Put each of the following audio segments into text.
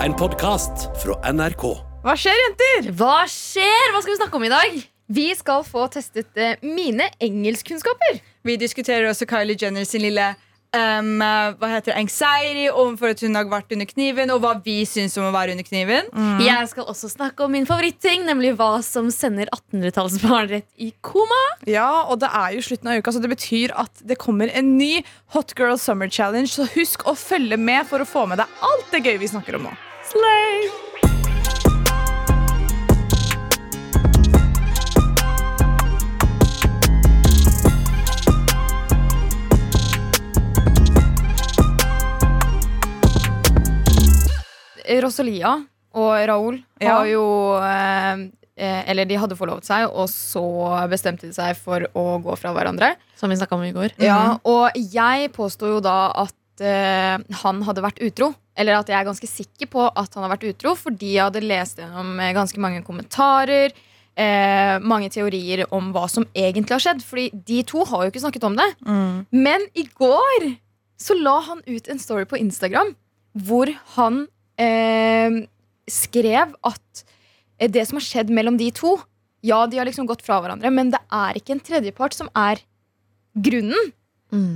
En podkast fra NRK. Hva skjer, jenter? Hva skjer? Hva skal vi snakke om i dag? Vi skal få testet eh, mine engelskkunnskaper. Vi diskuterer også Kylie Jenner sin lille um, hva heter det, anxiety overfor at hun har vært under kniven, og hva vi syns om å være under kniven. Jeg skal også snakke om min favoritting, nemlig hva som sender 1800-tallsbarn rett i koma. Ja, og det er jo slutten av uka, så det betyr at det kommer en ny Hot Girl Summer Challenge. Så husk å følge med for å få med deg alt det gøye vi snakker om nå. Slay! Rosalia og Raoul Ja. har jo eh, eh, Eller de hadde forlovet seg, og så bestemte de seg for å gå fra hverandre. Som vi snakka om i går. Ja, Og jeg påsto jo da at eh, han hadde vært utro. Eller at jeg er ganske sikker på at han har vært utro, fordi jeg hadde lest gjennom eh, ganske mange kommentarer. Eh, mange teorier om hva som egentlig har skjedd. Fordi de to har jo ikke snakket om det. Men i går så la han ut en story på Instagram hvor han eh, skrev at eh, det som har skjedd mellom de to Ja, de har liksom gått fra hverandre, men det er ikke en tredjepart som er grunnen.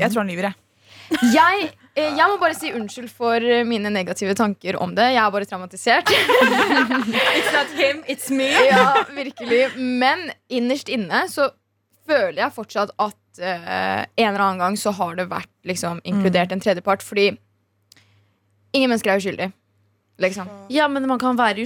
Jeg tror han lyver, jeg. Jeg, jeg må bare si unnskyld for eh, mine negative tanker om det. Jeg er bare traumatisert. It's not him, it's me. ja, virkelig. Men innerst inne så føler jeg fortsatt at uh, en eller annen gang så har det vært liksom, inkludert en tredjepart. Fordi ingen mennesker er uskyldig. Liksom. Ja, men man kan, være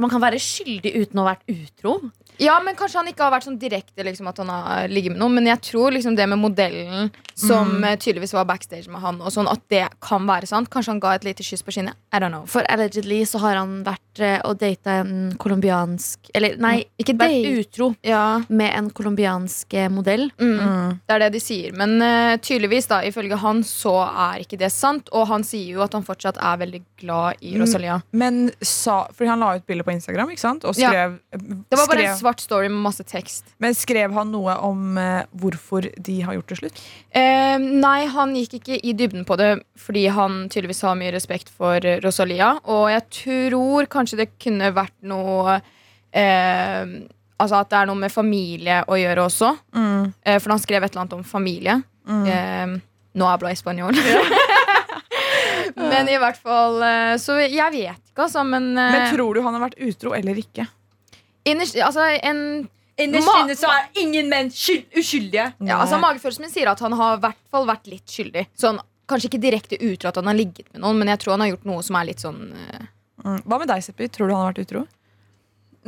man kan være skyldig uten å ha vært utro. Ja, men Kanskje han ikke har vært sånn direkte liksom, at han har ligget med noen. Men jeg tror liksom det med modellen som mm. tydeligvis var backstage med han, og sånn, at det kan være sant. Kanskje han ga et lite kyss på kinnet. I don't know. For allegedly så har han vært eh, og data en colombiansk Eller nei, Ikke vært date. utro Ja, med en colombiansk eh, modell. mm. Det er det de sier. Men uh, tydeligvis, da, ifølge han, så er ikke det sant. Og han sier jo at han fortsatt er veldig glad i Mm. Rosalia. Men sa, fordi han la ut bilde på Instagram, ikke sant? Og Ja. skrev, Det var bare skrev, svart story med masse tekst. Men skrev han noe om eh, hvorfor de har gjort det slutt? Eh, nei, han gikk ikke i dybden på det fordi han tydeligvis har mye respekt for eh, Rosalia. Og jeg tror kanskje det kunne vært noe eh, Altså at det er noe med familie å gjøre også. Eh, for han skrev et eller annet om familie. Eh, no habla español. men i hvert fall eh, Så jeg vet ikke, altså. Men, Men tror du han har vært utro eller ikke? Innerst Altså, en Innerst inne så er ingen menn skyld, uskyldige. Ja, altså Magefølelsen min sier at han har i hvert fall vært litt skyldig. Sånn, kanskje ikke direkte utro at han har ligget med noen, men jeg tror han har gjort noe som er litt sånn uh... Mm. Hva med deg, Seppi? Tror du han har vært utro?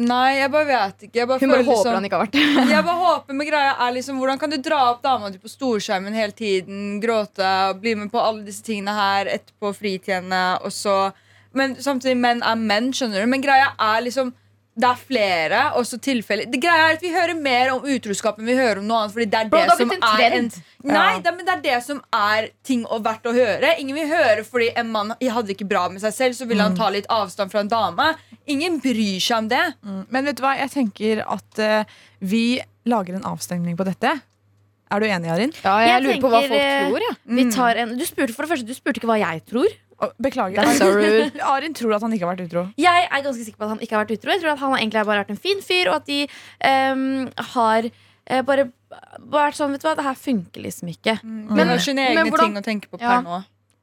Nei, jeg bare vet ikke. Jeg bare, Hun bare føler håper liksom- han ikke har vært det. Jeg bare håper med greia er liksom Hvordan kan du dra opp dama di på storskjermen hele tiden, gråte, bli med på alle disse tingene her etterpå fritjene, og så Men samtidig, menn er menn, skjønner du. Men greia er liksom det er flere, også tilfeller. Det greia er at Vi hører mer om utroskap enn vi hører om noe annet. Fordi det er Bro, det, det som en er en. Nei, Ja. det, men det er det som er ting og verdt å høre. Ingen vil høre fordi en mann hadde det ikke bra med seg selv, så ville han ta litt avstand fra en dame. Ingen bryr seg om det. Mm. Men vet du hva, jeg tenker at uh, vi lager en avstemning på dette. Er du enig, Arin? Ja, jeg, Jeg lurer på hva folk eh, tror, ja. Vi tar en, du spurte for det første, du spurte ikke hva jeg tror. Beklager. That's so rude. Arin tror at han ikke har vært utro. Jeg er ganske sikker på at han ikke har vært utro. Jeg tror at han egentlig har bare vært en fin fyr, og at de um, har uh, bare vært sånn Vet du hva, det her funker liksom ikke. Men, det er sine men egne hvordan- ting å tenke på per Ja. nå.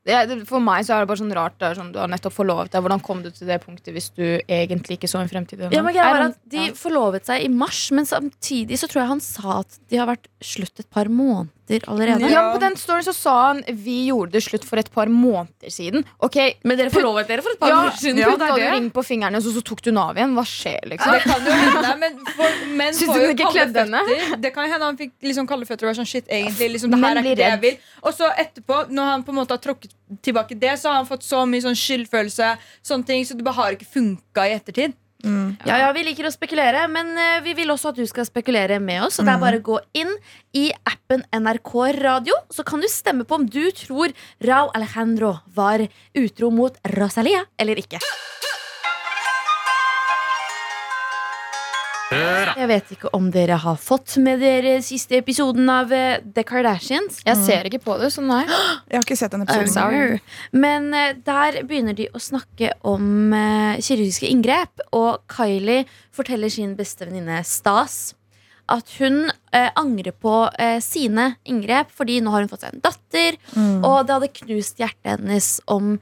Det, for meg så er det bare sånn rart. Det er sånn, du har nettopp forlovet deg. Hvordan kom du til det punktet hvis du egentlig ikke så en fremtid? Ja, men greia I var at De ja. forlovet seg i mars, men samtidig så tror jeg han sa at de har vært slutt et par måneder allerede. Ja, men På den storyen så sa han vi gjorde det slutt for et par måneder siden. Ok, Men dere forlovet dere for et par ja, måneder siden. ja, er du ring på fingrene, og så, så tok du den av igjen. Hva skjer, liksom? Det kan jo hende, men for, menn Syns får du jo kalde kledde henne? føtter. Det kan hende han fikk liksom kalde føtter og var sånn shit, egentlig. Liksom, det her er ikke det jeg vil. Og så etterpå, når han på en måte har tråkket tilbake det, så har han fått så mye sånn skyldfølelse, sånne ting, så det bare har ikke funka i ettertid. Ja, ja, Vi liker å spekulere, men eh, vi vil også at du skal spekulere med oss. Så Mm. det er bare å gå inn i appen NRK Radio, så kan du stemme på om du tror Rau Alejandro var utro mot Rosalia eller ikke. Jeg vet ikke om dere har fått med dere siste episoden av eh, The Kardashians. Jeg ser ikke på det, så nei. Jeg har ikke sett den episoden. sorry. Men eh, der begynner de å snakke om eh, kirurgiske inngrep, og Kylie forteller sin beste venninne Stas at hun eh, angrer på eh, sine inngrep, fordi nå har hun fått seg en datter, og det hadde knust hjertet hennes om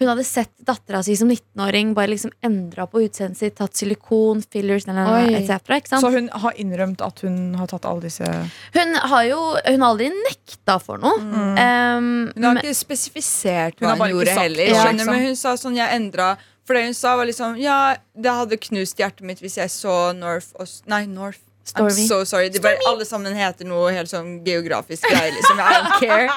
hun hadde sett dattera si som 19-åring bare liksom endra på utseendet sitt, tatt silikon, fillers etc. Så hun har innrømt at hun har tatt alle disse Hun har jo Hun har aldri nekta for noe. Um, Hun har ikke spesifisert hva hun, hun, gjorde heller. Ja, skjønner. Men hun sa sånn, jeg endra For det hun sa, var liksom Ja, det hadde knust hjertet mitt hvis jeg så North og Nei, North. I'm so sorry. De bare, alle sammen heter noe helt sånn geografisk greie. Liksom. I don't care.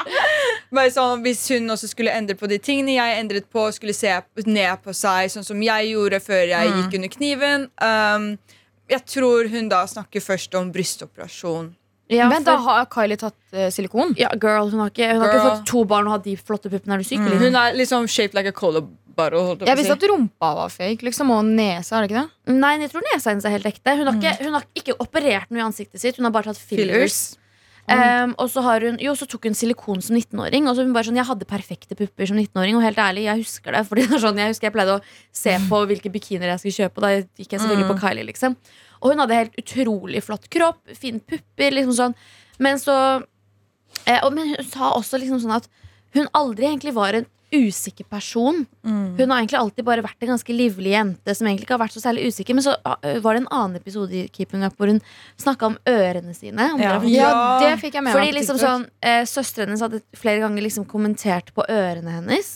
Bare sånn, Hvis hun også skulle endre på de tingene jeg endret på, skulle se ned på seg, sånn som jeg gjorde før jeg Mm. gikk under kniven um, Jeg tror hun da snakker først om brystoperasjon. Ja, Men for- da har Kylie tatt uh, silikon. Ja, girl, hun har ikke, hun har ikke fått to barn og hatt de flotte puppene. Er du syk, Mm. Hun er liksom shaped like a cola bottle. jeg visste at rumpa var fake, liksom, og nesa, er det ikke det? Nei, jeg tror nesa hennes er helt ekte. Hun har, ikke, hun har ikke operert noe i ansiktet sitt. Hun har bare tatt fillers. Mm. Um, og så, har hun, jo, så tok hun silikon som 19-åring. Og så hun bare sånn, Jeg hadde perfekte pupper som 19-åring, og helt ærlig, jeg husker det. Fordi det er sånn, Jeg husker jeg pleide å se på hvilke bikinier jeg skulle kjøpe, og da gikk jeg selvfølgelig på Kylie. liksom Og hun hadde helt utrolig flott kropp, fine pupper, liksom sånn. Men så eh, og, Men hun sa også liksom sånn at hun aldri egentlig var en usikker person. Hun har egentlig alltid bare vært en ganske livlig jente som egentlig ikke har vært så særlig usikker. Men så ah, var det en annen episode i Keeping Up hvor hun snakka om ørene sine. Om Ja. Ja, det fikk jeg med fordi liksom sånn eh, Søstrene hennes hadde flere ganger liksom kommentert på ørene hennes.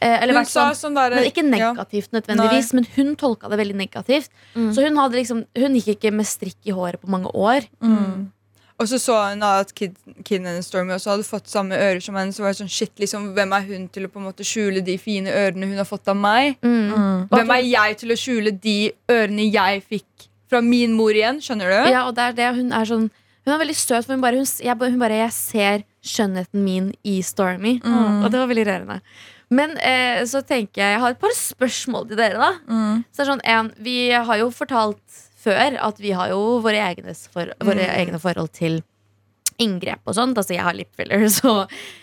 Eh, eller Hun sa sånn, sånn der, men Ikke ja. negativt nødvendigvis, men hun tolka det veldig negativt. Mm. Så hun, hadde liksom, hun gikk ikke med strikk i håret på mange år. Og så så hun at kid, kiden hennes Stormy også hadde fått samme ører som henne. Så var det sånn, shit, liksom, Hvem er hun til å på en måte skjule de fine ørene hun har fått av meg? Mm. Hvem er jeg til å skjule de ørene jeg fikk fra min mor igjen? Skjønner du? Ja, og det er det Hun er sånn Hun er veldig søt, for hun bare, hun, jeg, hun bare Jeg ser skjønnheten min i Stormy. Og det var veldig rørende. Men eh, så tenker jeg Jeg har et par spørsmål til dere, da. Så det er sånn, en, Vi har jo fortalt før at vi har jo våre for, våre egne forhold til inngrep og sånt. Altså, jeg har lip filler, så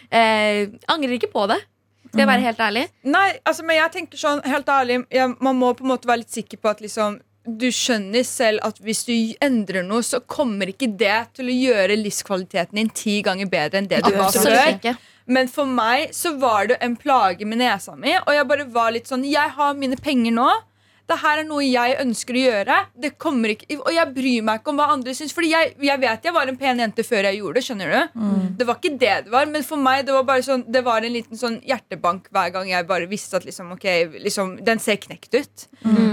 eh, angrer ikke på det. Skal jeg være helt ærlig? Nei, altså, men jeg tenker sånn, helt ærlig jeg, Man må på en måte være litt sikker på at liksom du skjønner selv at hvis du endrer noe, så kommer ikke det til å gjøre livskvaliteten din ti ganger bedre enn det du var Absolutt før. Men for meg så var det en plage med nesa mi, og jeg bare var litt sånn Jeg har mine penger nå. Det her er noe jeg ønsker å gjøre. Det kommer ikke, og jeg bryr meg ikke om hva andre syns. Fordi jeg, jeg vet jeg var en pen jente før jeg gjorde det. skjønner du? Det var ikke det det var, men for meg det var bare sånn Det var en liten sånn hjertebank hver gang jeg bare visste at liksom, ok, liksom, den ser knekt ut.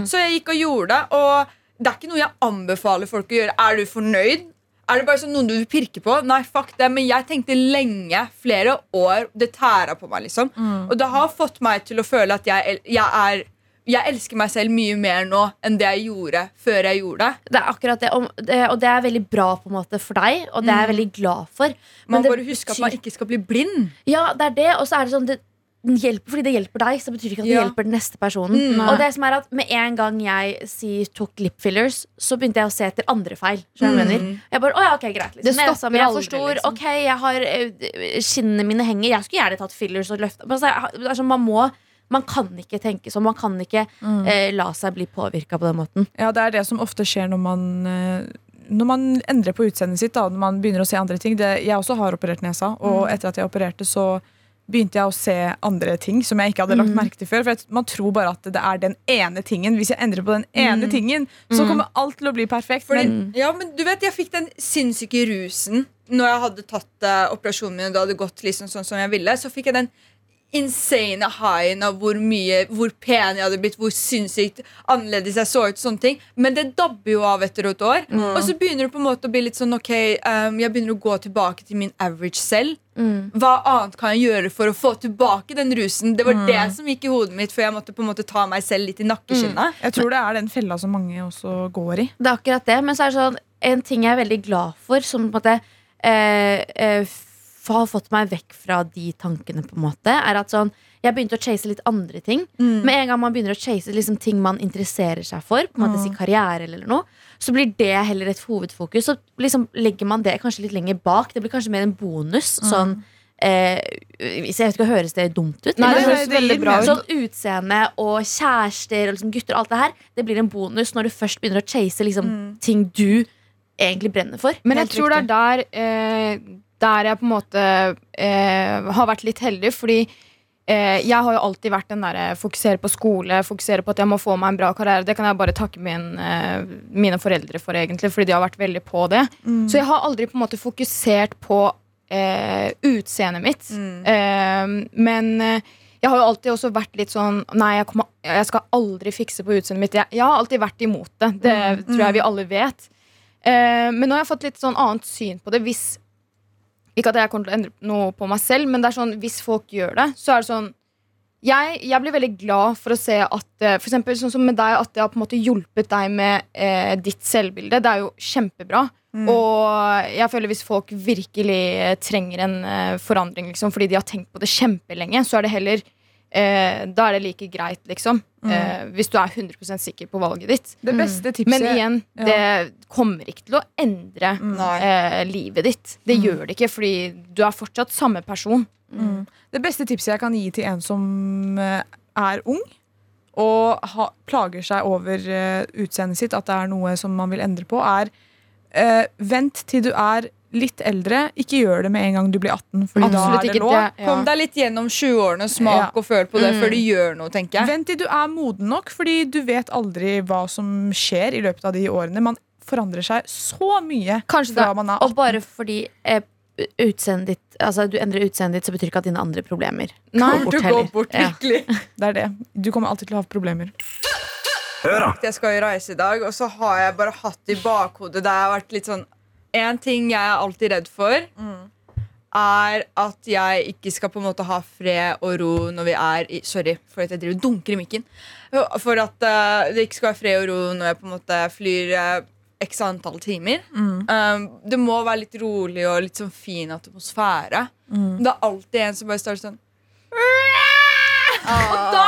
Så jeg gikk og gjorde det, og det er ikke noe jeg anbefaler folk å gjøre. Er du fornøyd? Er det bare sånn noen du vil pirke på? Nei, fuck det. Men jeg tenkte lenge, flere år, det tæra på meg, liksom. Og det har fått meg til å føle at jeg, jeg er jeg elsker meg selv mye mer nå enn det jeg gjorde før jeg gjorde det. Det er akkurat det, og det, og det er veldig bra på en måte for deg, og det er jeg veldig glad for. Men Man må bare husker at man ikke skal bli blind. Ja, det er det, og så er det sånn det, hjelper, Fordi det hjelper deg, så betyr det ikke at det Ja. hjelper den neste personen. Mm. og det som er at Med en gang jeg sier, tok lip fillers, så begynte jeg å se etter andre feil. Du jeg bare, ja, ok, greit liksom. Det stopper Nesa mi er for stor. liksom. Ok, jeg har eh, Skinnene mine henger. Jeg skulle gjerne tatt fillers og løfta altså, sånn, man må man kan ikke tenke sånn. Man kan ikke eh, la seg bli påvirka på den måten. Ja, det er det som ofte skjer når man eh, når man endrer på utseendet sitt, da, når man begynner å se andre ting det, Jeg også har operert nesa, og etter at jeg opererte, så begynte jeg å se andre ting som jeg ikke hadde lagt merke til før. For Man tror bare at det er den ene tingen. Hvis jeg endrer på den ene tingen, så kommer alt til å bli perfekt. Fordi, Men ja, men du vet, Jeg fikk den sinnssyke rusen når jeg hadde tatt uh, operasjonen min. Og det hadde gått liksom sånn som jeg ville Så fikk jeg den insane high av hvor mye Hvor pen jeg hadde blitt, hvor sinnssykt annerledes jeg så ut. sånne ting Men det dabber jo av etter et år. Og så begynner det på en måte å bli litt sånn Ok, um, jeg begynner å gå tilbake til min average selv. Hva annet kan jeg gjøre for å få tilbake den rusen? Det var det som gikk i hodet mitt, for jeg måtte på en måte ta meg selv litt i nakkeskinnet. jeg tror det er den fella som mange også går i. Det er akkurat det. Men så er det sånn en ting jeg er veldig glad for, som på en måte eh, eh, har fått meg vekk fra de tankene, på en måte, er at sånn jeg begynte å chase litt andre ting. Mm. Med en gang man begynner å chase liksom, ting man interesserer seg for, på en måte si karriere eller noe, så blir det heller et hovedfokus. Så liksom legger man det kanskje litt lenger bak. Det blir kanskje mer en bonus. Sånn eh, hvis jeg vet ikke, Høres det dumt ut? Nei, det høres veldig bra ut. Sånn utseende og kjærester og liksom gutter og alt det her, det blir en bonus når du først begynner å chase liksom, ting du egentlig brenner for. Men jeg tror det er der, eh, der jeg på en måte eh, har vært litt heldig, fordi eh, jeg har jo alltid vært den derre fokusere på skole, fokusere på at jeg må få meg en bra karriere. Det kan jeg bare takke min, eh, mine foreldre for, egentlig, fordi de har vært veldig på det. Så jeg har aldri på en måte fokusert på eh, utseendet mitt. Eh, men eh, jeg har jo alltid også vært litt sånn Nei, jeg, kommer, jeg skal aldri fikse på utseendet mitt. Jeg, jeg har alltid vært imot det. Det tror jeg vi alle vet. Eh, men nå har jeg fått litt sånn annet syn på det. Hvis Ikke at jeg kommer til å endre noe på meg selv, men det er sånn, hvis folk gjør det, så er det sånn jeg, jeg blir veldig glad for å se at eh, For eksempel sånn som med deg At det har på en måte hjulpet deg med eh, ditt selvbilde. Det er jo kjempebra. Og jeg føler hvis folk virkelig trenger en eh, forandring liksom, fordi de har tenkt på det kjempelenge, så er det heller eh, Da er det like greit, liksom. Eh, hvis du er 100% sikker på valget ditt. Det beste tipset Men igjen, ja. det kommer ikke til å endre Nei. eh, livet ditt. Det gjør det ikke, fordi du er fortsatt samme person. Mm. Det beste tipset jeg kan gi til en som eh, er ung og ha, plager seg over uh, utseendet sitt, at det er noe som man vil endre på, er uh, vent til du er litt eldre. Ikke gjør det med en gang du blir 18, Fordi da er det ikke. lov. Ja. Kom deg litt gjennom 20-årene, smak Ja. og føl på det Mm. før du gjør noe, tenker jeg. Vent til du er moden nok, fordi du vet aldri hva som skjer i løpet av de årene. Man forandrer seg så mye Kanskje fra da, man er 18. Og bare fordi eh, utseendet ditt Altså du endrer utseendet ditt, så betyr ikke at dine andre problemer Nei. går bort Du går bort, Ja. virkelig. Det er det. Du kommer alltid til å ha problemer. Hør da. Jeg skal jo reise i dag, og så har jeg bare hatt i bakhodet Det har vært litt sånn En ting jeg er alltid redd for, er at jeg ikke skal på en måte ha fred og ro når vi er i Sorry for at jeg driver dunker i mikken. For at uh, det ikke skal være fred og ro når jeg på en måte flyr uh, x antall timer. Um, det må være litt rolig og litt sånn fin atmosfære. Det er alltid en som bare starter sånn Og da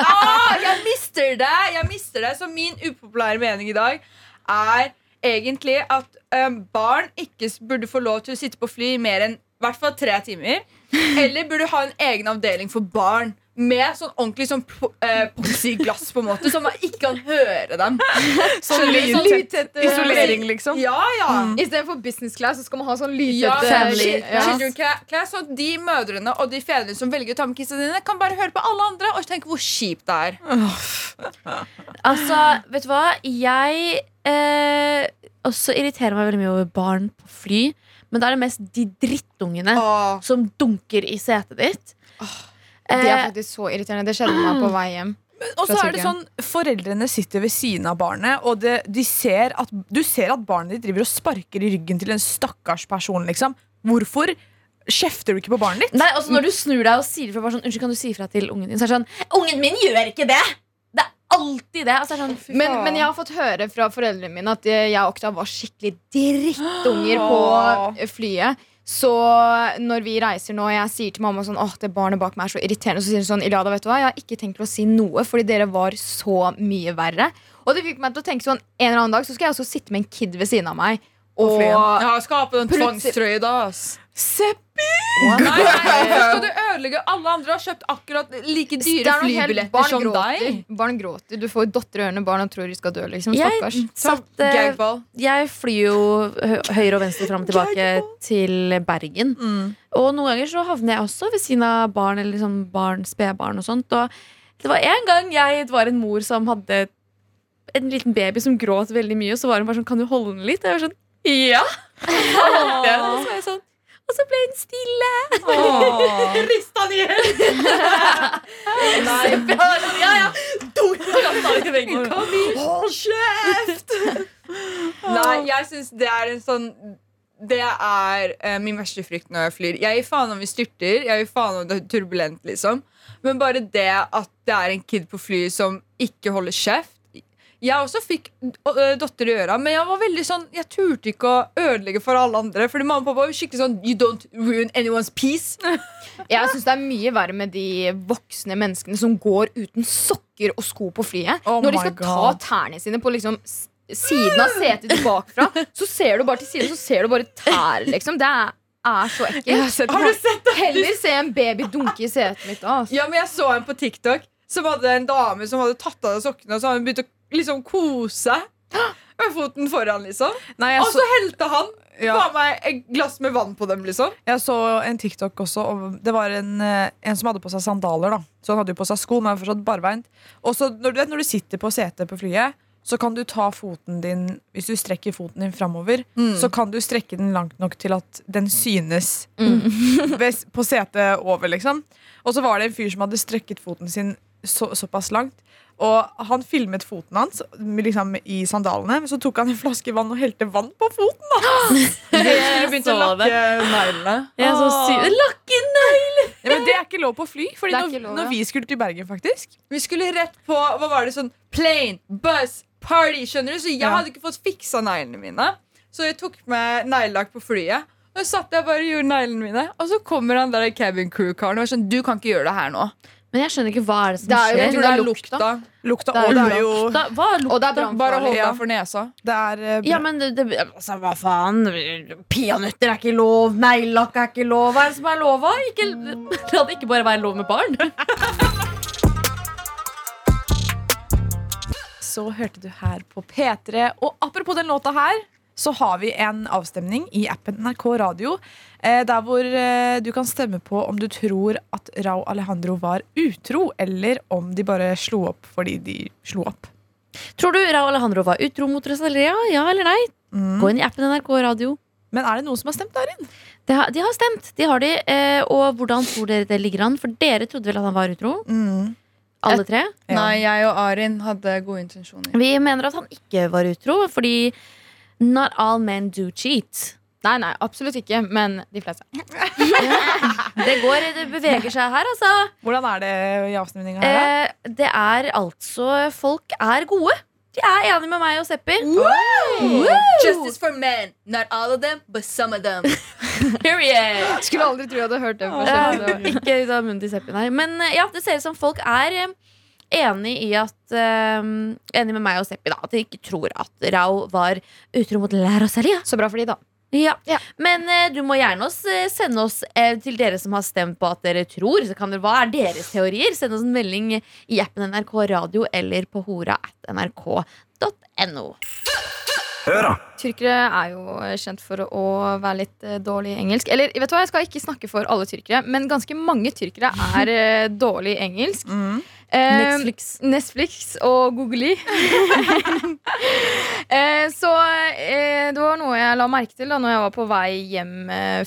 ah, Jeg mister det! Jeg mister det Så min upopulære mening i dag er egentlig at um, barn ikke burde få lov til å sitte på fly i mer enn i hvert fall tre timer. Eller burde ha en egen avdeling for barn. Med sånn ordentlig sånn eh, plexiglass, på en måte, så man ikke kan høre dem. Sånn Skjønner du? lydtett lydtett, isolering, liksom. Ja, ja. Istedenfor business class så skal man ha sånn Ja, lydtette family. Ja. Class, cla- class, og de mødrene og de fedrene som velger å ta med kissene dine, kan bare høre på alle andre og tenke hvor kjipt det er. Altså, vet du hva? Jeg eh, også irriterer meg veldig mye over barn på fly. Men da er det mest de drittungene Åh. som dunker i setet ditt. Det er Eh, faktisk så irriterende. Det skjedde meg på vei hjem. Og så er det sånn Foreldrene sitter ved siden av barnet, og det, de ser at, du ser at barnet ditt driver og sparker i ryggen til en stakkars person. Liksom. Hvorfor kjefter du ikke på barnet ditt? Nei, altså Når du snur deg og sier ifra, bare sånn, Unnskyld, kan du si ifra til ungen din? Så er det sånn Ungen min gjør ikke det! Alltid det. Altså, sånn, Men, men jeg har fått høre fra foreldrene mine at eh, jeg og Oktav var skikkelig drittunger på flyet. Så når vi reiser nå, og jeg sier til mamma sånn Åh, det barnet bak meg er så irriterende, så sier hun sånn Iliada, vet du hva, jeg har ikke tenkt til å si noe, fordi dere var så mye verre. Og det fikk meg til å tenke sånn En eller annen dag så skal jeg også sitte med en kid ved siden av meg. Og Ja, skape den tvangstrøya da. Seppi! Nei, nei, nei, skal du ødelegge Alle andre har kjøpt akkurat like dyre er flybilletter som gråter. deg. Barn gråter. Du får dotter i ørene, barna tror de skal dø. liksom, jeg, satt, uh, jeg flyr jo høyre og venstre fram og tilbake til Bergen. Og noen ganger så havner jeg også ved siden av barn eller liksom barn, spedbarn og sånt. Og det var en gang jeg det var en mor som hadde en liten baby som gråt veldig mye, og så var hun bare sånn Kan du holde den litt? Og jeg var sånn Ja! ja og så var jeg sånn og så ble hun stille. Rista den i Nei, Ja, ja. Hold kjeft! Nei, jeg syns det er en sånn det er eh, min verste frykt når jeg flyr. Jeg gir faen om vi styrter, jeg gir faen om det er turbulent, liksom. Men bare det at det er en kid på flyet som ikke holder kjeft jeg også fikk dotter i øra, men jeg var veldig sånn Jeg turte ikke å ødelegge for alle andre. Fordi mamma og pappa var skikkelig sånn You don't ruin anyone's peace. Jeg syns det er mye verre med de voksne menneskene som går uten sokker og sko på flyet. Oh Når de skal skal ta tærne sine på liksom siden av setet tilbakefra, så ser du bare til siden, så ser du bare tær, liksom. Det er, er så ekkelt. Har du sett det? Heller se en baby dunke i setet mitt. Altså. Ja, men jeg så en på TikTok som hadde en dame som hadde tatt av seg sokkene, og så hadde hun begynt å liksom kose med foten foran, liksom. Nei, Og så, så helte han Ja. faen meg et glass med vann på dem, liksom. jeg så en TikTok også. Og det var en, eh, en som hadde på seg sandaler. da Så han hadde jo på seg sko, men han fortsatt barbeint. Og så når, du vet, når du sitter på setet på flyet, så kan du ta foten din Hvis du strekker foten din framover, så kan du strekke den langt nok til at den synes mm. på setet over, liksom. Og så var det en fyr som hadde strekket foten sin så, såpass langt. Og han filmet foten hans liksom, i sandalene, men så tok han en flaske vann og helte vann på foten. da Skulle begynt å lakke neglene. Jeg er så syk. Lakken! ja, Men det er ikke lov på fly. Fordi når, lov, ja. når vi skulle til Bergen, faktisk Vi skulle rett på hva var det sånn plane, bus, party. skjønner du? Så jeg Ja. hadde ikke fått fiksa neglene mine. Så jeg tok med neglelakk på flyet. Og så satt jeg bare og gjorde neglene mine. Og så kommer han der cabin crew-karen og er sånn Du kan ikke gjøre det her nå. Men jeg skjønner ikke hva er det som Det er jo- Jeg tror det er lukta. lukta. lukta Det er Og det er jo Da, hva er Og det er? Bare hold brannfarlig. deg for nesa. Det er eh, Ja, men det, det, altså, hva faen? Peanøtter er ikke lov, neglelakk er ikke lov. Hva er det som er lova? Ikke, la det ikke bare være lov med barn. Så hørte du her på P3. Og apropos den låta her, så har vi en avstemning i appen NRK Radio. Eh, der hvor eh, du kan stemme på om du tror at Rao Alejandro var utro, eller om de bare slo opp fordi de slo opp. Tror du Rao Alejandro var utro mot Rosalia? Ja eller nei? Mm. Gå inn i appen NRK Radio. Men er det noen som har stemt der inn? Det har, de har stemt. de har de eh, Og hvordan tror dere det ligger an? For dere trodde vel at han var utro? Mm. Alle tre? Ja. Nei, jeg og Arin hadde gode intensjoner. Vi mener at han ikke var utro, fordi not all men do cheat. Nei, nei, absolutt ikke, men de fleste. Det går, det beveger seg her, altså. Hvordan er det i avstemninga her? da? Eh, det er altså Folk er gode. De er enige med meg og Seppi. Justice for men. Not all of them, but some of them. Period. Skulle aldri tro jeg hadde hørt det. Ja, ikke ut av munnen til Seppi, nei. Men eh, ja, det ser ut som folk er eh, enig i at um, Enig med meg og Seppi, da. At de ikke tror at Rao var utro mot La Rosalia. Så bra for de, da. Ja. Ja. Men uh, du må gjerne oss, eh, sende oss uh, til dere som har stemt på at dere tror. Så kan dere, hva er deres teorier? Send oss en melding i appen NRK Radio eller på hora at nrk.no. Tyrkere er jo kjent for å være litt dårlig i engelsk. Eller vet du hva, jeg skal ikke snakke for alle tyrkere, men ganske mange tyrkere er dårlig i engelsk. Mm. Eh, Netflix. Netflix og Googly. eh, så eh, det var noe jeg la merke til da når jeg var på vei hjem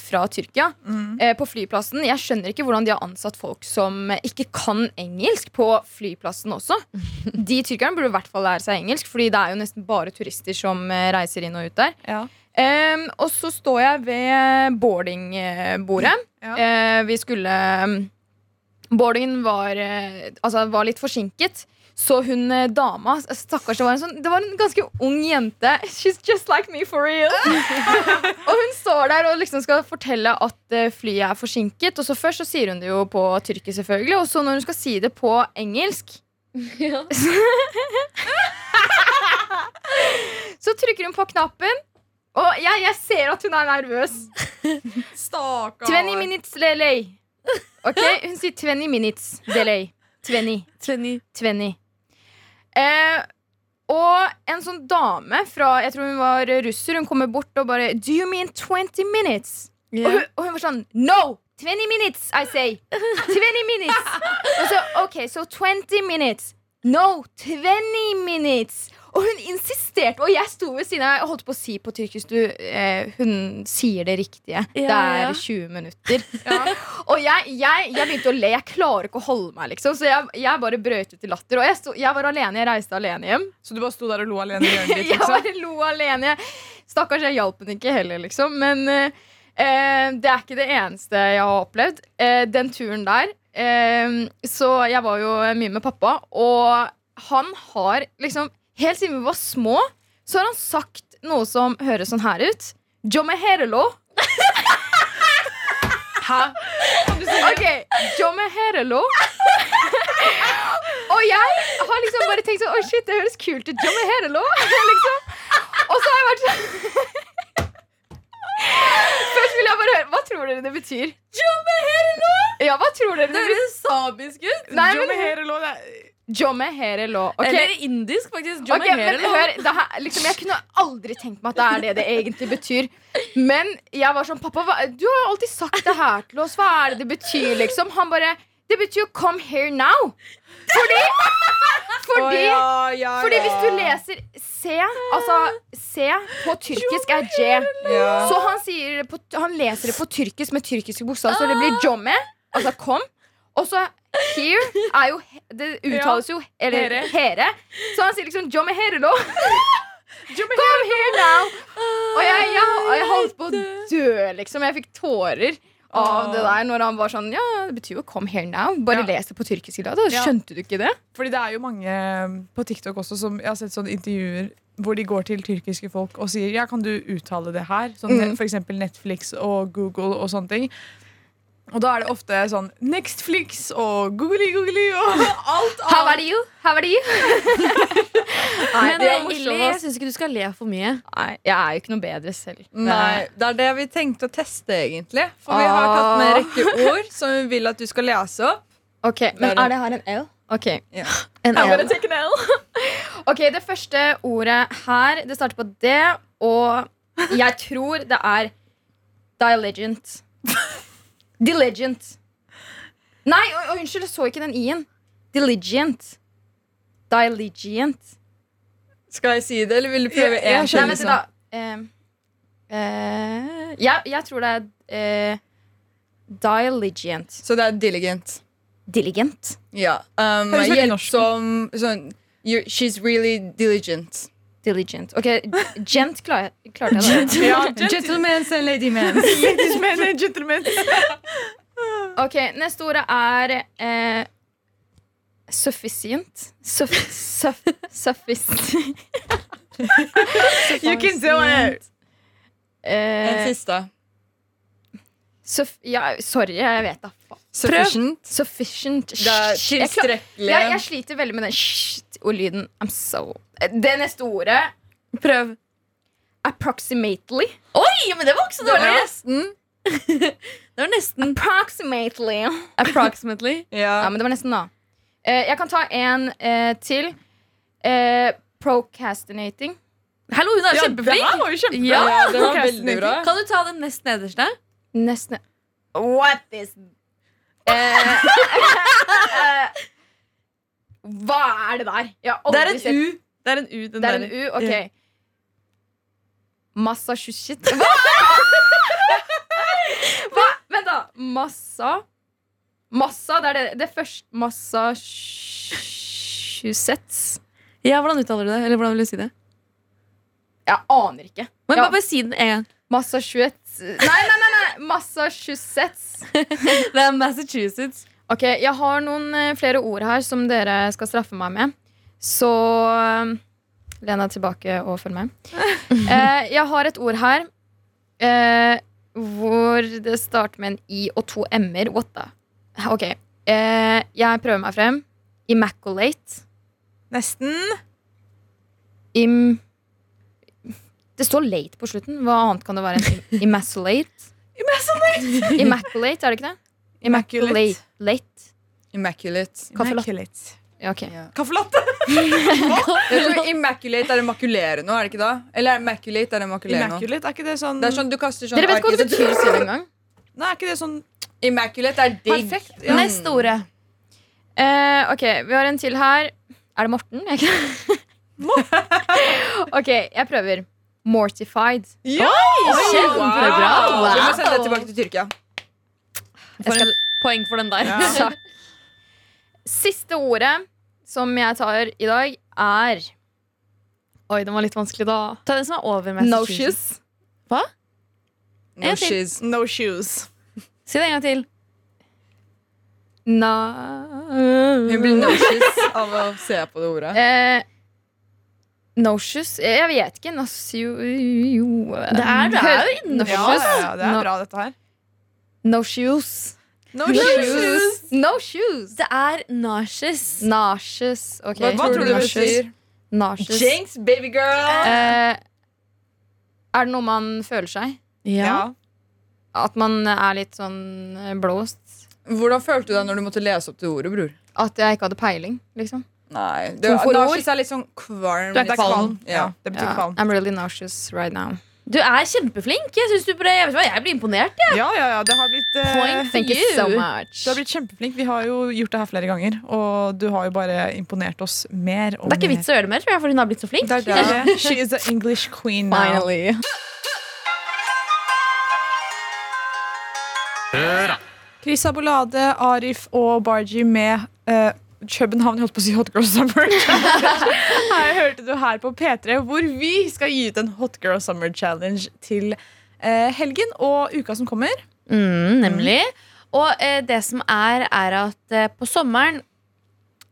fra Tyrkia. Mm. Eh, på flyplassen. Jeg skjønner ikke hvordan de har ansatt folk som ikke kan engelsk på flyplassen også. De tyrkerne burde i hvert fall lære seg engelsk, Fordi det er jo nesten bare turister som reiser inn og ut der. Ja. Em, og så står jeg ved boardingbordet. Ja. Eh, vi skulle Boardingen var, eh, altså, var litt forsinket. Så hun eh, dama Stakkars, det var, en sånn, det var en ganske ung jente. She's just like me for real. og hun står der og liksom skal fortelle at eh, flyet er forsinket. Og så Først så sier hun det jo på tyrkisk, selvfølgelig. Og så når hun skal si det på engelsk, så trykker hun på knappen. Og jeg, jeg ser at hun er nervøs. Stakkar. 20 minutes delay. Ok, Hun sier 20 minutes delay. 20. 20. Eh, og en sånn dame fra Jeg tror hun var russer. Hun kommer bort og bare Do you mean 20 minutes? Og, hun, og hun var sånn No! 20 minutes, I say. 20 minutes. Og så, ok, så 20 minutes. No, 20 minutes. Og hun insisterte, og jeg sto ved siden av Jeg holdt på å si på tyrkisk du, eh, Hun sier det riktige. det ja. er 20 minutter. Og jeg, jeg, jeg begynte å le. Jeg klarer ikke å holde meg, liksom. Så jeg, jeg bare brøt ut i latter. Og jeg, sto, jeg var alene. Jeg reiste alene hjem. Så du bare sto der og lo alene i hjørnet ditt? Jeg Liksom? bare lo alene. Stakkars, jeg hjalp henne ikke heller, liksom. Men eh, eh, det er ikke det eneste jeg har opplevd. Eh, den turen der eh, Så jeg var jo mye med pappa, og han har liksom helt siden vi var små, så har han sagt noe som høres sånn her ut. Jomme herelo. Hæ? Ok, Jomme herelo. Og jeg har liksom bare tenkt sånn Å, shit, det høres kult ut. Jomme herelo. liksom. Og så har jeg vært sånn Først vil jeg bare høre Hva tror dere det betyr? Jomme herelo. Ja, hva tror dere det betyr? høres samisk ut. Nei, men men det lå det Jomme herelo. Okay. Eller indisk, faktisk. Ok, men hør, det her, liksom, Jeg kunne aldri tenkt meg at det er det det egentlig betyr. Men jeg var sånn Pappa, hva, du har alltid sagt det her til oss. Hva er det det betyr, liksom? Han bare Det betyr jo 'come here now'. Fordi Fordi, oh, ja, ja, fordi hvis du leser C, altså C på tyrkisk er J. Så han, sier på, han leser det på tyrkisk med tyrkiske bokstaver, så det blir jomme. Altså kom. Og så here er jo Det uttales jo Eller Here. here. Så han sier liksom jomme here nå. Come here now. Og jeg, jeg, jeg holdt på å dø, liksom. Jeg fikk tårer av det der når han var sånn Ja, det betyr jo 'come here now'. Bare Ja. les det på tyrkisk i dag. Skjønte du ikke det? Fordi det er jo mange eh, på TikTok også som jeg har sett sånne intervjuer hvor de går til tyrkiske folk og sier ja, kan du uttale det her? Sånn, Mm. For eksempel Netflix og Google og sånne ting. Og da er det ofte sånn Nextflix og googly googly og alt How are you? How are you? Nei, Men det er Illy, jeg syns ikke du skal le for mye. Nei, jeg er jo ikke noe bedre selv. Nei, det er det vi tenkte å teste, egentlig. For vi har tatt med en rekke ord som vi vil at du skal lese opp. Ok, Men er det her en L? Ok, Ja. En I'm L. take an L. Ok, Det første ordet her Det starter på D, og jeg tror det er diligent. Diligent. Nei, og, oi, unnskyld, jeg så ikke den i-en. Diligent. Diligent. Skal jeg si det, eller vil du prøve Jeg- Ja, én Nei, vent da. Uh, uh, ja, jeg tror det er uh, diligent. Så det er diligent. Diligent. Ja. Um, hjelpsom sånn She's really diligent. Diligent. Ok, gent jeg, klarte jeg det. Ja, Gentlemen and ladymen. Ladies men and gentlemen. Ok, neste ordet er eh, sufficient. Suff, suff, sufficient. You can do it. En Eh, siste. suff, ja, sorry, jeg vet da. faen. Sufficient. Sufficient. Det er Jeg, klar- tilstrekkelig. jeg, jeg sliter veldig med den sh-lyden. I'm so Det neste ordet Prøv. Approximately. Oi, men det var ikke så Det var nesten. Det var nesten. Approximately. Approximately. Ja, Ja. men det var nesten, da. Uh, jeg kan ta en uh, til. Uh, procrastinating. Hallo, hun er Ja, kjempeflink! var jo kjempebra. Ja, Ja, det var veldig bra. Kan du ta den nest nederste? Nesten What is uh, eh, Hva er det der? Det er en sett- U. Det er en U. Den Det er en U? Ok. Ja. Massachusetts Hva? Hva? Vent, da. Massa Massa, det er det, det første Massachusetts. Ja, Hvordan uttaler du det? Eller hvordan vil du si det? Jeg aner ikke. Men Ja. bare, bare si den en gang. Massachusetts Nei, nei, nei! nei. Massachusetts. Det er Massachusetts. Ok, Jeg har noen eh, flere ord her som dere skal straffe meg med. Så Lena len deg tilbake og følg med. Eh, jeg har et ord her eh, hvor det starter med en I og to M-er. What the? Ok. Eh, jeg prøver meg frem. Immaculate. Nesten. Im... Det står late på slutten. Hva annet kan det være enn im- immaculate? Immaculate, er det ikke det? Immaculate. Late. Immaculate. Immaculate. Ja, okay. Ja. Kaffelatte! Immaculate er å makulere noe, er det ikke da? Eller immaculate er å makulere noe? Immaculate, er ikke det sånn Det er sånn du kaster sånn Dere vet ikke hva det betyr selv engang? Nei, er ikke det sånn Immaculate er digg. Perfekt, ja. Neste ordet. Uh, ok, vi har en til her. Er det Morten? Jeg ok, jeg prøver. Mortified. Ja! Kjempebra! Vi må sende det tilbake til Tyrkia. For skal, en poeng for den der. Ja. Siste ordet som jeg tar i dag, er Oi, den var litt vanskelig, da. Ta den som er over No shoes. Hva? No En til. No shoes. Si det en gang til. Na Hun blir no shoes av å se på det ordet. eh, shoes Jeg vet ikke. Nasio... shoes Det er, det er Ja, ja, ja, det er bra, dette her. No shoes. No No shoes. shoes. No shoes. Det er nauseous. Nauseous. Ok. Hva, hva tror du det Nauseous. betyr? Nauseous. Jinx, baby girl. Eh, er det noe man føler seg? Ja. Ja. At man er litt sånn eh, blåst? Hvordan følte du deg når du måtte lese opp det ordet, bror? At jeg ikke hadde peiling, liksom? Nei, det, Nauseous er litt sånn kvalm. Det er kvalm. Ja. Ja, det betyr Ja. kvalm. I'm really nauseous right now. Du er kjempeflink. Jeg, synes du ble, jeg, vet hva, jeg blir imponert. Jeg. Ja, ja, ja. Det har blitt eh, Point. Thank you You. so much. Du har blitt kjempeflink. Vi har jo gjort det her flere ganger, og du har jo bare imponert oss mer og Det er ikke vits å gjøre det mer, tror jeg, for hun har blitt så flink. Det er det. She is the English queen now. Finally. Chris Abolade, Arif og Barji med uh, København, jeg holdt på å si Hot Girl Summer. her hørte du her på P3, hvor vi skal gi ut en Hot Girl Summer Challenge til eh, helgen og uka som kommer. Mm, nemlig. Og eh, det som er, er at eh, på sommeren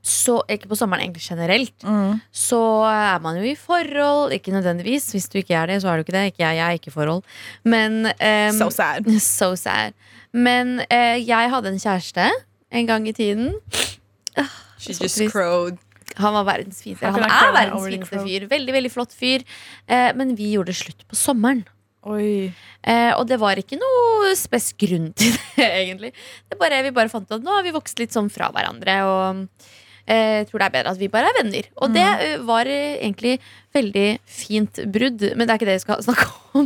så, Ikke på sommeren, egentlig generelt. Så er man jo i forhold. Ikke nødvendigvis. Hvis du ikke er det, så er du ikke det. Ikke jeg, jeg er ikke i forhold. Men um, So sad. So sad. Men uh, jeg hadde en kjæreste en gang i tiden. She just trist. crowed. Han var verdens fineste Han er verdens fineste fyr. Veldig, veldig flott fyr. Eh, men vi gjorde det slutt på sommeren. Eh, og det var ikke noe spes grunn til det, egentlig. Det bare, vi bare fant ut at nå har vi vokst litt sånn fra hverandre. Og eh, jeg tror det er bedre at vi bare er venner. Og det Mm. eh, var eh, egentlig veldig fint brudd. Men det er ikke det vi skal snakke om.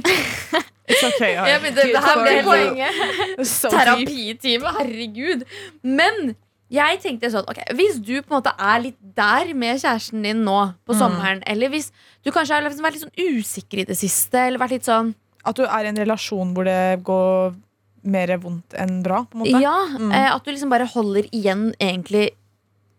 It's okay. ja, det, det her ble poenget. Terapitime, herregud. Men jeg tenkte sånn ok, Hvis du på en måte er litt der med kjæresten din nå på sommeren, eller hvis du kanskje har liksom vært litt sånn usikker i det siste, eller vært litt sånn At du er i en relasjon hvor det går mer vondt enn bra, på en måte. Ja, eh, At du liksom bare holder igjen egentlig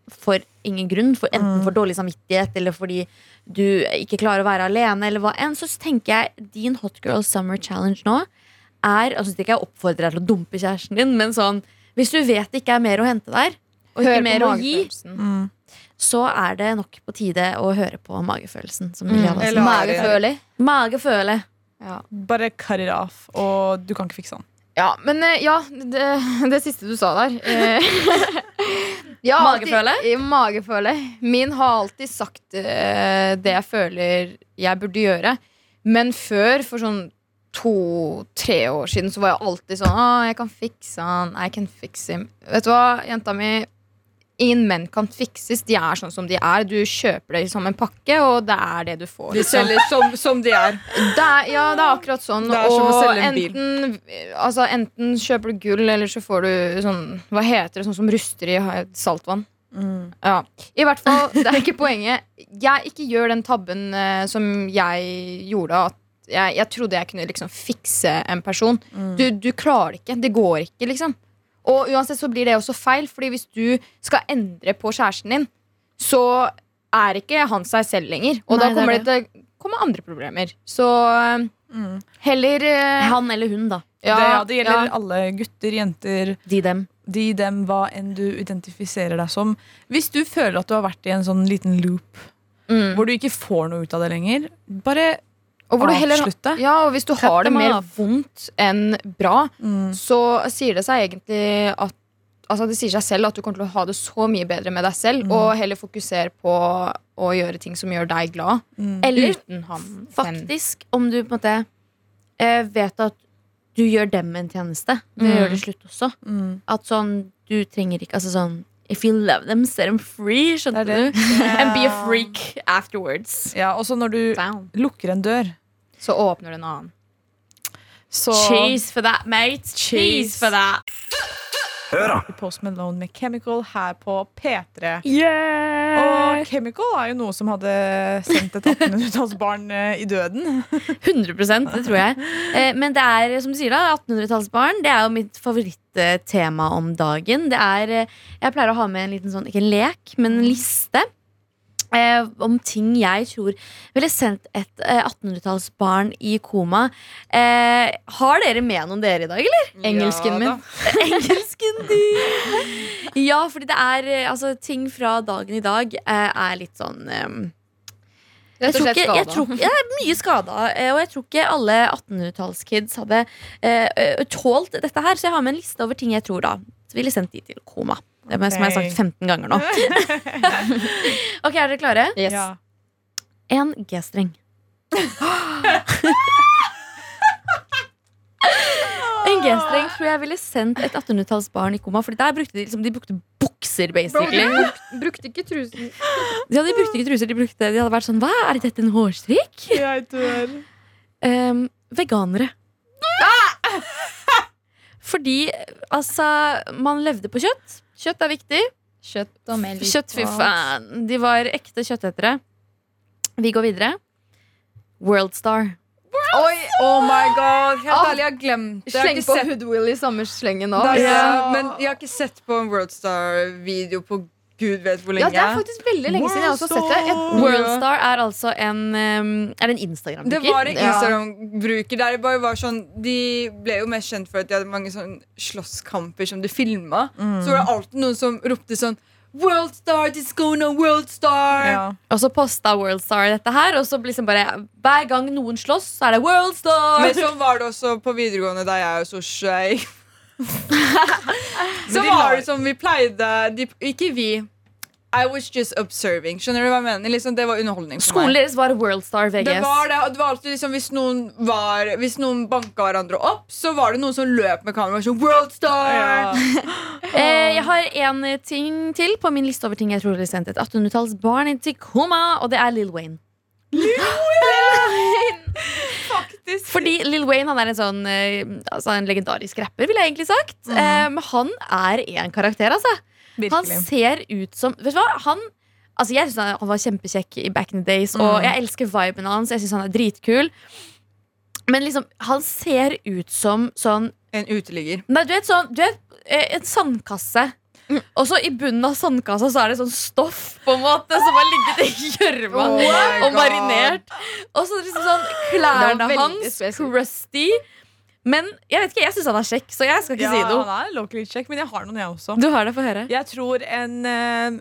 for ingen grunn. For enten for dårlig samvittighet eller fordi du ikke klarer å være alene. Eller hva enn Så tenker jeg din Hot Girl Summer Challenge nå er Altså ikke jeg oppfordrer deg til å dumpe kjæresten din, men sånn hvis du vet det ikke er mer å hente der, og ikke mer å gi, magefølelsen. Mm. så er det nok på tide å høre på magefølelsen. Som Mm. Eller- Mageføler. Mageføle. Ja. Bare cut it off, og du kan ikke fikse den. ja, men eh, ja, det, det siste du sa der eh, ja, Mageføle? alltid- Mageføle. Min har alltid sagt uh, det jeg føler jeg burde gjøre. Men før, for sånn to-tre år siden, så var jeg alltid sånn Å, jeg kan fikse han. I can fix him. Vet du hva, jenta mi? Ingen menn kan fikses. De er sånn som de er. Du kjøper det som en pakke, og det er det du får. De liksom. selger som, som de er. Det er, ja, det er akkurat sånn. Det er som og selge en bil. enten, altså, enten kjøper du gull, eller så får du sånn Hva heter det? Sånn som ruster i saltvann. saltvann. Ja. I hvert fall, det er ikke poenget. Jeg ikke gjør den tabben eh, som jeg gjorde. At jeg, jeg trodde jeg kunne liksom fikse en person. Du, du klarer det ikke. Det går ikke, liksom. Og uansett så blir det også feil, Fordi hvis du skal endre på kjæresten din, så er ikke han seg selv lenger. Og Nei, da er kommer det, det. til å komme andre problemer. Så mm. heller uh, Han eller hun, da. det, ja, det gjelder ja. alle gutter, jenter, De, dem. de, dem, hva enn du identifiserer deg som. Hvis du føler at du har vært i en sånn liten loop Mm. hvor du ikke får noe ut av det lenger, bare Og hvor du heller, ja, og hvis du har det mer vondt enn bra, Mm. så sier det seg egentlig at Altså Det sier seg selv at du kommer til å ha det så mye bedre med deg selv, og heller fokusere på å gjøre ting som gjør deg glad, Mm. Eller uten ham. faktisk, om du på en måte eh, vet at du gjør dem en tjeneste Det gjør Mm. gjøre det slutt også. Mm. At sånn, du trenger ikke Altså sånn If you love them, set them free. Skjønte Det det. du? And be a freak afterwards. Ja, og så når du Down. lukker en dør, Så åpner du en annen. så Cheese for that, mate. Cheese Cheese. for that. Post Malone med Chemical her på P3. Og Chemical er jo noe som hadde sendt et 1800-tallsbarn eh, i døden. 100 det tror jeg. Eh, men det er, som du sier, da 1800-tallsbarn. Det er jo mitt favorittema om dagen. Det er eh, Jeg pleier å ha med en liten sånn, ikke en lek, men en liste. Eh, om ting jeg tror ville sendt et eh, 1800-tallsbarn i koma. Eh, har dere med noen dere i dag, eller? Engelsken min. Engelsken din! Ja, fordi det er eh, altså, ting fra dagen i dag eh, er litt sånn eh, Jeg tror ikke, jeg tror, jeg er mye skada, og jeg tror ikke alle 1800-tallskids hadde tålt dette her. Så jeg har med en liste over ting jeg tror da ville sendt de til koma. Det er som jeg har sagt 15 ganger nå. ok, Er dere klare? Yes. Ja. En G-streng. En G-streng tror jeg ville sendt et 1800-tallsbarn i koma. Fordi der brukte de, liksom, de brukte bukser, Bro, de brukte ikke trusen. Ja, de brukte ikke truser. De, brukte, de hadde vært sånn Hva, er dette en hårstrikk? Jeg dør. Um, veganere. Fordi altså Man levde på kjøtt. Kjøtt er viktig. Kjøtt og melk. Kjøtt, fy faen. De var ekte kjøttetere. Vi går videre. Worldstar. Oi, oh my god Helt Ah, ærlig, jeg har glemt det. Sleng på sett Hoodwill i samme slengen nå. Ja. Men jeg har ikke sett på en Worldstar-video på gud vet hvor lenge. Ja, det er faktisk veldig lenge siden jeg også har sett det. Et Worldstar er altså en Er det en Instagram-bruker? var en Instagram-bruker der det bare var sånn De ble jo mest kjent for at de hadde mange sånn slåsskamper som de filma. Så var det alltid noen som ropte sånn Worldstar, this going on Worldstar! Ja. Og så posta Worldstar dette her, og så liksom bare hver gang noen slåss, så er det Worldstar! Men sånn var det også på videregående da jeg og så gikk. Så var det som vi pleide de, Ikke vi. I was just observing. Skjønner du hva jeg mener? Liksom, det var underholdning for Skolen meg. deres var Worldstar VGS. Det var det, det var alltid liksom Hvis noen var Hvis noen banka hverandre opp, så var det noen som løp med kamera og sånn Worldstar! Eh, jeg har en ting til på min liste over ting jeg tror ville sendt et 1800-tallsbarn barn til koma, og det er Lill Wayne. Faktisk. Fordi Lill Wayne han er en sånn eh, altså en legendarisk rapper, ville jeg egentlig sagt. Eh, men han er en karakter, altså. Han ser ut som Vet du hva? Han, altså jeg synes han, han var kjempekjekk i back in the days, og jeg elsker viben hans. Jeg synes han er dritkul. Men liksom, han ser ut som sånn En uteligger. Nei, du vet sånn Du vet, eh, en sandkasse. Og så i bunnen av sandkassa så er det sånn stoff på en måte som har ligget i gjørma Oh og marinert. Og så liksom sånn klærne hans crusty. Men jeg vet ikke, jeg syns han er kjekk, så jeg skal ikke Ja, si noe. han er locally check, men jeg har noen, jeg også. Du har det, få høre. Jeg tror en uh,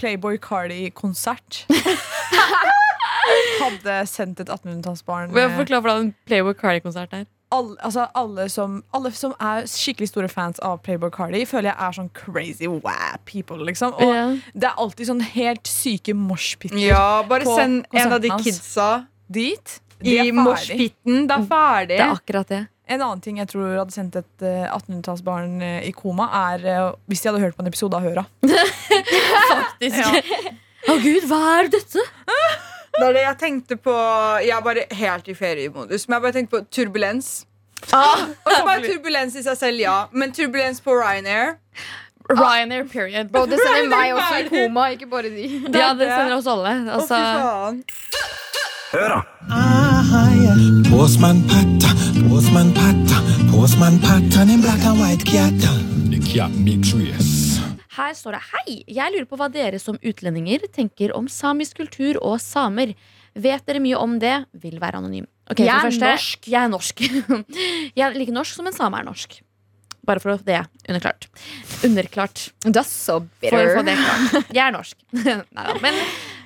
Playboy Cardi-konsert hadde sendt et 1800-tallsbarn Forklar hvordan en Playboy Cardi-konsert er? Alle, altså alle, som, alle som er skikkelig store fans av Playboy Cardi, føler jeg er sånn crazy wow people. Liksom. Og yeah. det er alltid sånn helt syke moshpiter Ja, bare På send en av de kidsa dit. De i moshpiten. Det er ferdig. Det er akkurat det. En annen ting jeg tror hadde sendt et eh, 1800-tallsbarn eh, i koma, er eh, hvis de hadde hørt på en episode av Høra. Faktisk. Å gud, hva er dette? Det er det jeg tenkte på Jeg er bare helt i feriemodus. Men jeg bare tenkte på turbulens. Ah, Og så bare turbulens i seg selv, ja. Men turbulens på Ryanair Ryanair, period. Bro, det sender meg også i koma, ikke bare de. Ja, det sender oss alle. Å, Altså, fy faen. Postman Patta, Postman Patta, Postman Patta, en black and white cat. The cat me trace. Her står det Hei, jeg lurer på hva dere som utlendinger tenker om samisk kultur og samer. Vet dere mye om det? Vil være anonym. Okay, Jeg er første, norsk. Jeg er norsk. jeg er like norsk som en same er norsk. Bare for å få det underklart. Underklart. That's so så For å få bitter. det klart. Jeg er norsk. Neida. Men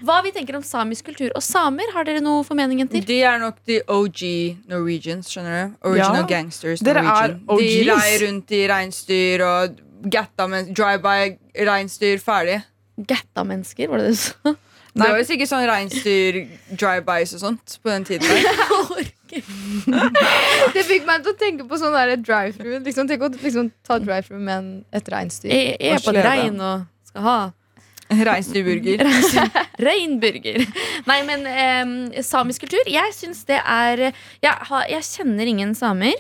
hva vi tenker om samisk kultur og samer, har dere noe formeningen til? De er nok de OG Norwegians, skjønner du? Original Ja. gangsters. Dere er Norwegian. De leier rei rundt i reinsdyr og gatta drive-by reinsdyr ferdig. Gatta-mennesker, var det det du sa? Det var jo sikkert sånn reinsdyr drive-bys og sånt på den tiden. Det fikk meg til å tenke på sånn drive-through. Liksom, tenk å liksom, ta drive-through med en, et reinsdyr. Jeg, jeg er på rein og skal ha Reinsdyrburger. Reinburger. Nei, men em, samisk kultur Jeg syns det er jeg, har, jeg kjenner ingen samer.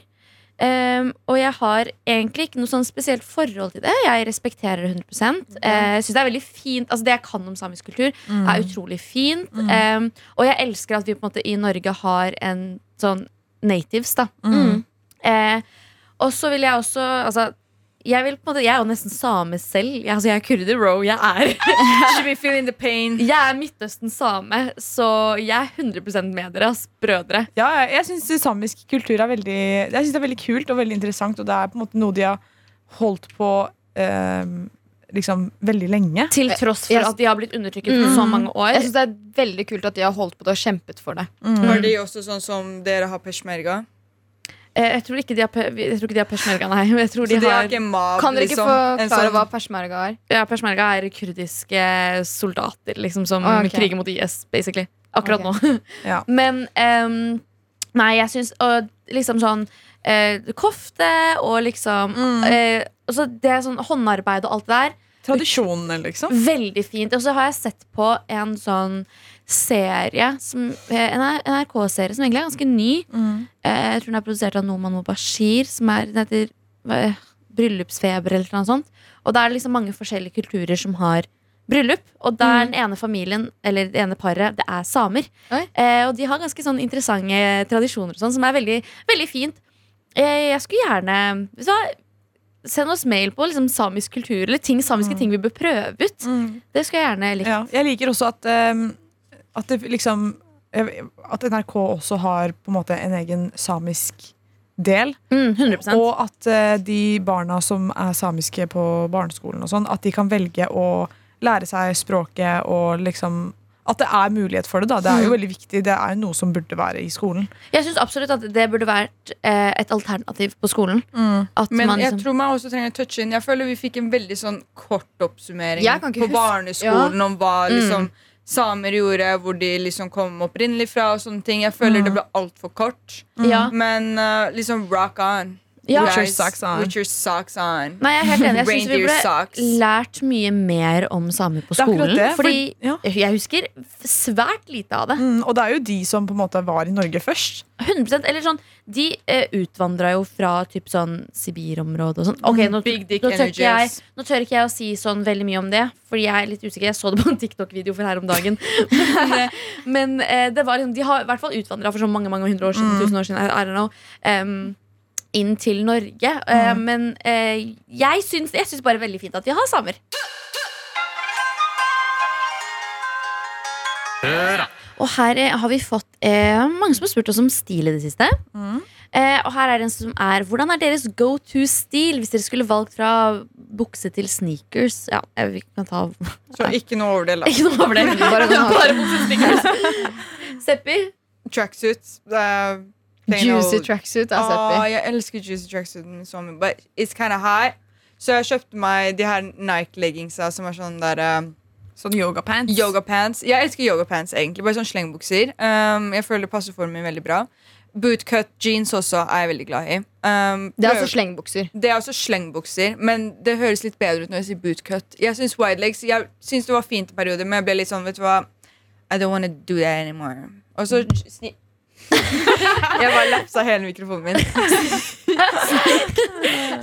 Em, og jeg har egentlig ikke noe sånn spesielt forhold til det. Jeg respekterer det 100 Eh, Jeg synes Det er veldig fint Altså det jeg kan om samisk kultur, er utrolig fint. Em, og jeg elsker at vi på en måte i Norge har en sånn natives, da. Mm. Uh, og så vil jeg også Altså jeg, vil på en måte, jeg er jo nesten same selv. Jeg, altså, jeg er kurder, bro. Jeg er Should be feeling the pain. jeg er Midtøsten-same, så jeg er 100% med dere, ass. Brødre. Ja, jeg- syns samisk kultur er veldig Jeg synes det er veldig kult og veldig interessant, og det er på en måte noe de har holdt på eh, liksom veldig lenge. Til tross for at de har blitt undertrykket for så mange år. Jeg synes det er veldig kult at de har holdt på det og kjempet for det. Var de også sånn som dere har peshmerga? Eh, Jeg tror ikke de har, pe- jeg tror ikke de har peshmerga, nei. Jeg tror Så de de har har, ikke mav, Kan dere ikke liksom? Forklare sånn- hva persmerga er? ja, peshmerga er kurdiske soldater liksom, som oh, okay. kriger mot IS, basically. Akkurat okay. nå. Ja. Men um, Nei, jeg syns og liksom sånn uh, Kofte og liksom Mm. uh, også Det er sånn håndarbeid og alt det der. Tradisjonene, liksom. Veldig fint. Og så har jeg sett på en sånn serie, som, eh, en NRK-serie som egentlig er ganske ny. Mm. Jeg tror den er produsert av Noman Mobashir, som er, den heter eh, Bryllupsfeber eller noe sånt. Og da er det liksom mange forskjellige kulturer som har bryllup. Og da er den ene familien, eller det ene paret, det er samer. Eh, og de har ganske sånn interessante tradisjoner og sånn, som er veldig, veldig fint. Eh, jeg skulle gjerne så, Send oss mail på liksom, samisk kultur eller ting, samiske ting vi bør prøve ut. Det skulle jeg gjerne likt. Ja, jeg liker også at, ehm, at det liksom At NRK også har på en måte en egen samisk del. Mm, 100 Og at eh, de barna som er samiske på barneskolen, og sånn at de kan velge å lære seg språket og liksom At det er mulighet for det. da Det er jo veldig viktig. Det er jo noe som burde være i skolen. Jeg syns absolutt at det burde vært eh, et alternativ på skolen. At Men man jeg liksom tror man også trenger touch in. Jeg føler vi fikk en veldig sånn kort oppsummering Jeg på huske- barneskolen om hva liksom samer gjorde, hvor de liksom kom opprinnelig fra og sånne ting. Jeg føler det ble altfor kort. ja. Men uh, liksom rock on. Ja. With your socks on. With your socks on. Nei, jeg er helt enig. Jeg syns vi burde lært mye mer om samer på skolen. det, for- fordi ja. jeg husker svært lite av det. Mm, og det er jo de som på en måte var i Norge først. 100% eller sånn De eh, utvandra jo fra typ sånn Sibir-området og sånn. Okay, nå, Big dick nå, tør ikke jeg, nå tør ikke jeg å si sånn veldig mye om det, Fordi jeg er litt usikker. Jeg så det på en TikTok-video for her om dagen. men eh, men eh, det var liksom, de har i hvert fall utvandra for så mange mange hundre år siden. Tusen år siden I, I don't know em, inn til Norge. Mm. men eh, jeg syns, jeg syns bare veldig fint at vi har samer. Og her eh, har vi fått eh, mange som har spurt oss om stil i det siste. Eh, og her er det en som er Hvordan er deres go to stil hvis dere skulle valgt fra bukse til sneakers? Ja, eh, vi kan ta Så ikke noe over det. da. Ikke noe over det. Bare, bare bukse sneakers. Seppi? Tracksuit. Uh, Juicy tracksuit er Åh, jeg elsker juicy tracksuit så mye. but it's kind of hot. Så jeg kjøpte meg de her Nike-leggingsa som er sånn der uh, Sånn yogapants. Yoga pants. Jeg elsker yoga pants, egentlig. Bare sånn slengbukser. Um, jeg føler det passer formen min veldig bra. Bootcut jeans også er jeg veldig glad i. Um, Det er altså slengbukser. det er også slengbukser, men det høres litt bedre ut når jeg sier bootcut. Jeg syns widelegs Jeg synes det var fint i perioder, men jeg ble litt sånn, vet du hva I don't wanna do that anymore. Og så sni Jeg bare lapsa hele mikrofonen min.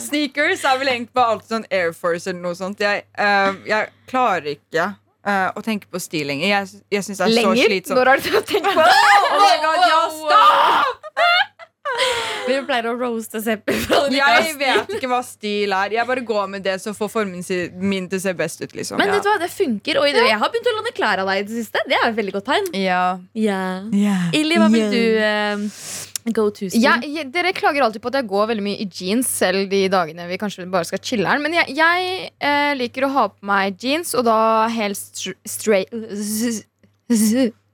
Sneakers er vel egentlig bare alltid sånn Air Force eller noe sånt. Jeg, eh, jeg klarer ikke eh, å tenke på stil lenger. Jeg, jeg syns det er så Lenger? slitsomt. Når har du tenkt på det? Oh my God, ja, stopp! Vi pleier å roaste Seppi. Jeg vet ikke hva stil er. Jeg bare går med det så får formen min til å se best ut. liksom Men ja. vet du hva, det funker. Og jeg har begynt å låne klær av deg i det siste. Det er et veldig godt tegn. Ja. Yeah. Yeah. Illy, hva vil du uh, go to stil? Jeg, dere klager alltid på at jeg går veldig mye i jeans, selv de dagene vi kanskje bare skal chiller'n. Men jeg, jeg uh, liker å ha på meg jeans, og da helt str- straight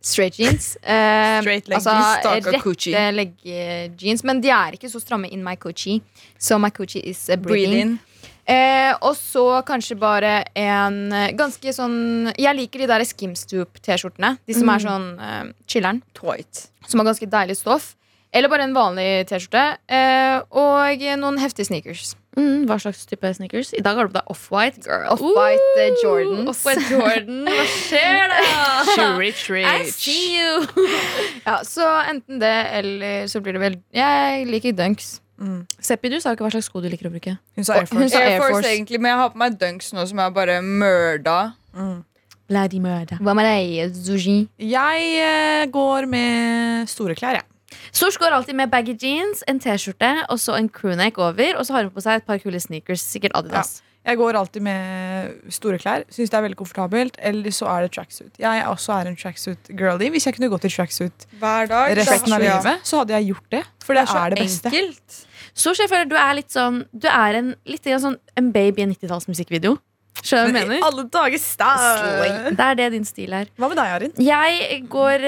Straight jeans. Eh, Straight leg altså jeans, rette legg-jeans. Men de er ikke så stramme in my coochie. So my coochie is a breathing. in. Eh, og så kanskje bare en eh, ganske sånn Jeg liker de der skimstoop-T-skjortene. De som er sånn eh, chiller'n. Som har ganske deilig stoff. Eller bare en vanlig T-skjorte. Eh, og noen heftige sneakers. Mm, hva slags type sneakers? I dag har du på deg off-white. uh, Off-white eh, Jordans. Off-white Jordan. Hva skjer da? Rich, I see you. Ja, så enten det, eller så blir det vel Jeg liker dunks. Seppi, du sa ikke hva slags sko du liker å bruke. Hun sa Air Hun Force. sa Air Air Force, Force. egentlig, men jeg har på meg dunks nå som er bare mørda. Mm. de mørde. Hva med deg, Zuji? Jeg uh, går med store klær, jeg. Sosh går alltid med baggy jeans, en T-skjorte og så en crewneck over. Og så har hun på seg et par kule sneakers. Sikkert Adidas. Jeg går alltid med store klær. Syns det er veldig komfortabelt. Eller så er det tracksuit. Jeg også er en tracksuit-girlie. Hvis jeg kunne gått i tracksuit Hver dag. resten av livet, så hadde jeg gjort det. For det er det beste. enkelt. Sosh, jeg føler du er litt sånn Du er en, litt sånn en baby i en 90-tallsmusikkvideo. Skjønner du hva jeg mener? Alle dager! Det er det din stil er. Hva med deg, Arin? Jeg går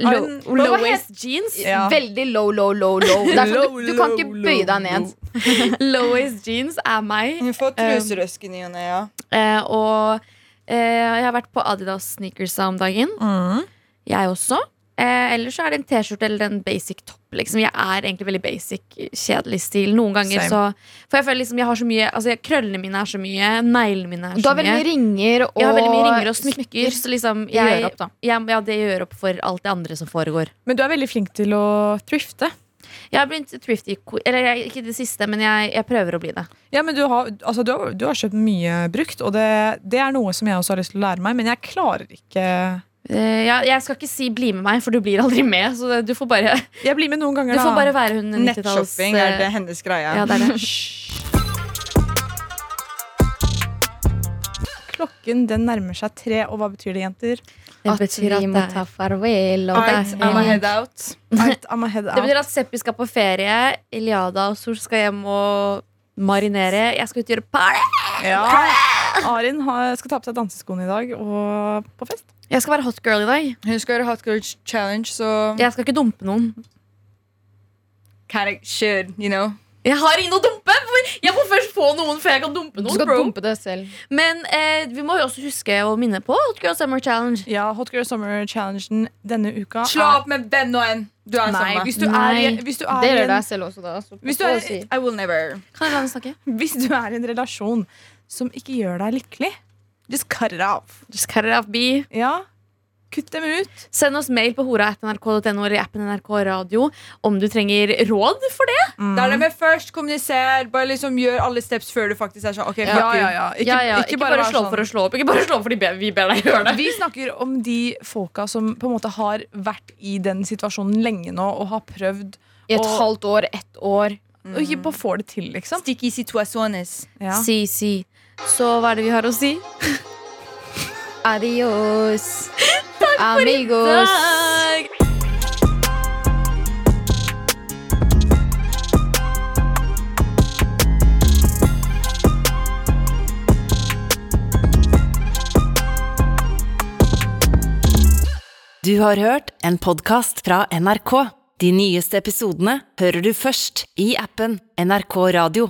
eh, low, waist jeans. Ja. Veldig low, low, low, low. Sånn, du, du kan ikke bøye deg low, ned. Lowest jeans er meg. Hun får truserøsk i ny og ne, ja. Eh, og eh, jeg har vært på Adidas sneakers om dagen. Mm. Jeg også. Eh, eller så er det en T-skjorte eller en basic topp. Liksom. Jeg er egentlig veldig basic, kjedelig stil. Noen ganger Same. så For jeg føler liksom jeg har så mye Altså Krøllene mine er så mye, neglene mine er Du så har veldig mye. mye ringer og Jeg har veldig mye ringer og smykker. Så liksom Det gjør opp, da. Jeg, ja, det gjør opp for alt det andre som foregår. Men du er veldig flink til å thrifte. Jeg har begynt thrifty Eller jeg, ikke det siste, men jeg, jeg prøver å bli det. Ja, men du har, altså, du har, du har kjøpt mye brukt, og det, det er noe som jeg også har lyst til å lære meg, men jeg klarer ikke ja, jeg skal ikke si 'bli med meg', for du blir aldri med. Så det- du får bare, Jeg blir med noen ganger, du da. får bare være hun Nettshopping er det eh, hennes greie. Ja, det er det. Klokken den nærmer seg tre, og hva betyr det, jenter? Det betyr At vi må ta farvel. Og er- I'm a head out. Right, I'm a head det betyr at Seppi skal på ferie, Iliada og Sol skal hjem og marinere. Jeg skal ut og gjøre party. Ja. Arin har, skal ta på seg danseskoene i dag og på fest. Jeg skal være hot girl i dag. Hun skal gjøre Hot Girl Challenge, så Jeg skal ikke dumpe noen. kinda should, you know. Jeg har ingen å dumpe! Jeg må først få noen før jeg kan dumpe Du noen. skal bro. dumpe det selv. Men eh, vi må jo også huske å minne på Hot Girl Summer Challenge. Ja, Hot Girl Summer Challengen denne uka Slå opp med hvem og en. Du er Nei, samme. hvis du Nei. er, i- hvis du er, Det i gjør en- deg selv også, da. Så Hvis du er-. I will never. Kan jeg la henne snakke? hvis du er i en relasjon som ikke gjør deg lykkelig, just cut it off. Just cut it off, B. Ja, kutt dem ut. Send oss mail på hora.nrk.no eller i appen NRK Radio om du trenger råd for det. Det er det med først kommuniser. Bare liksom gjør alle steps før du faktisk er sånn. Okay, Ja, ja, ja. Ikke, ja, ja. ikke Ikke, bare, bare, slå sånn. for å slå opp. Ikke bare slå fordi be- vi ber deg gjøre det. Vi snakker om de folka som på en måte har vært i den situasjonen lenge nå og har prøvd I et Og- halvt år, ett år. og ikke bare får det til, liksom. Sticky situaciones. Ja. Si, si. Så hva er det vi har å si? Adios. Takk for Amigos. Dag. Du har hørt en podkast fra NRK. De nyeste episodene hører du først i appen NRK Radio.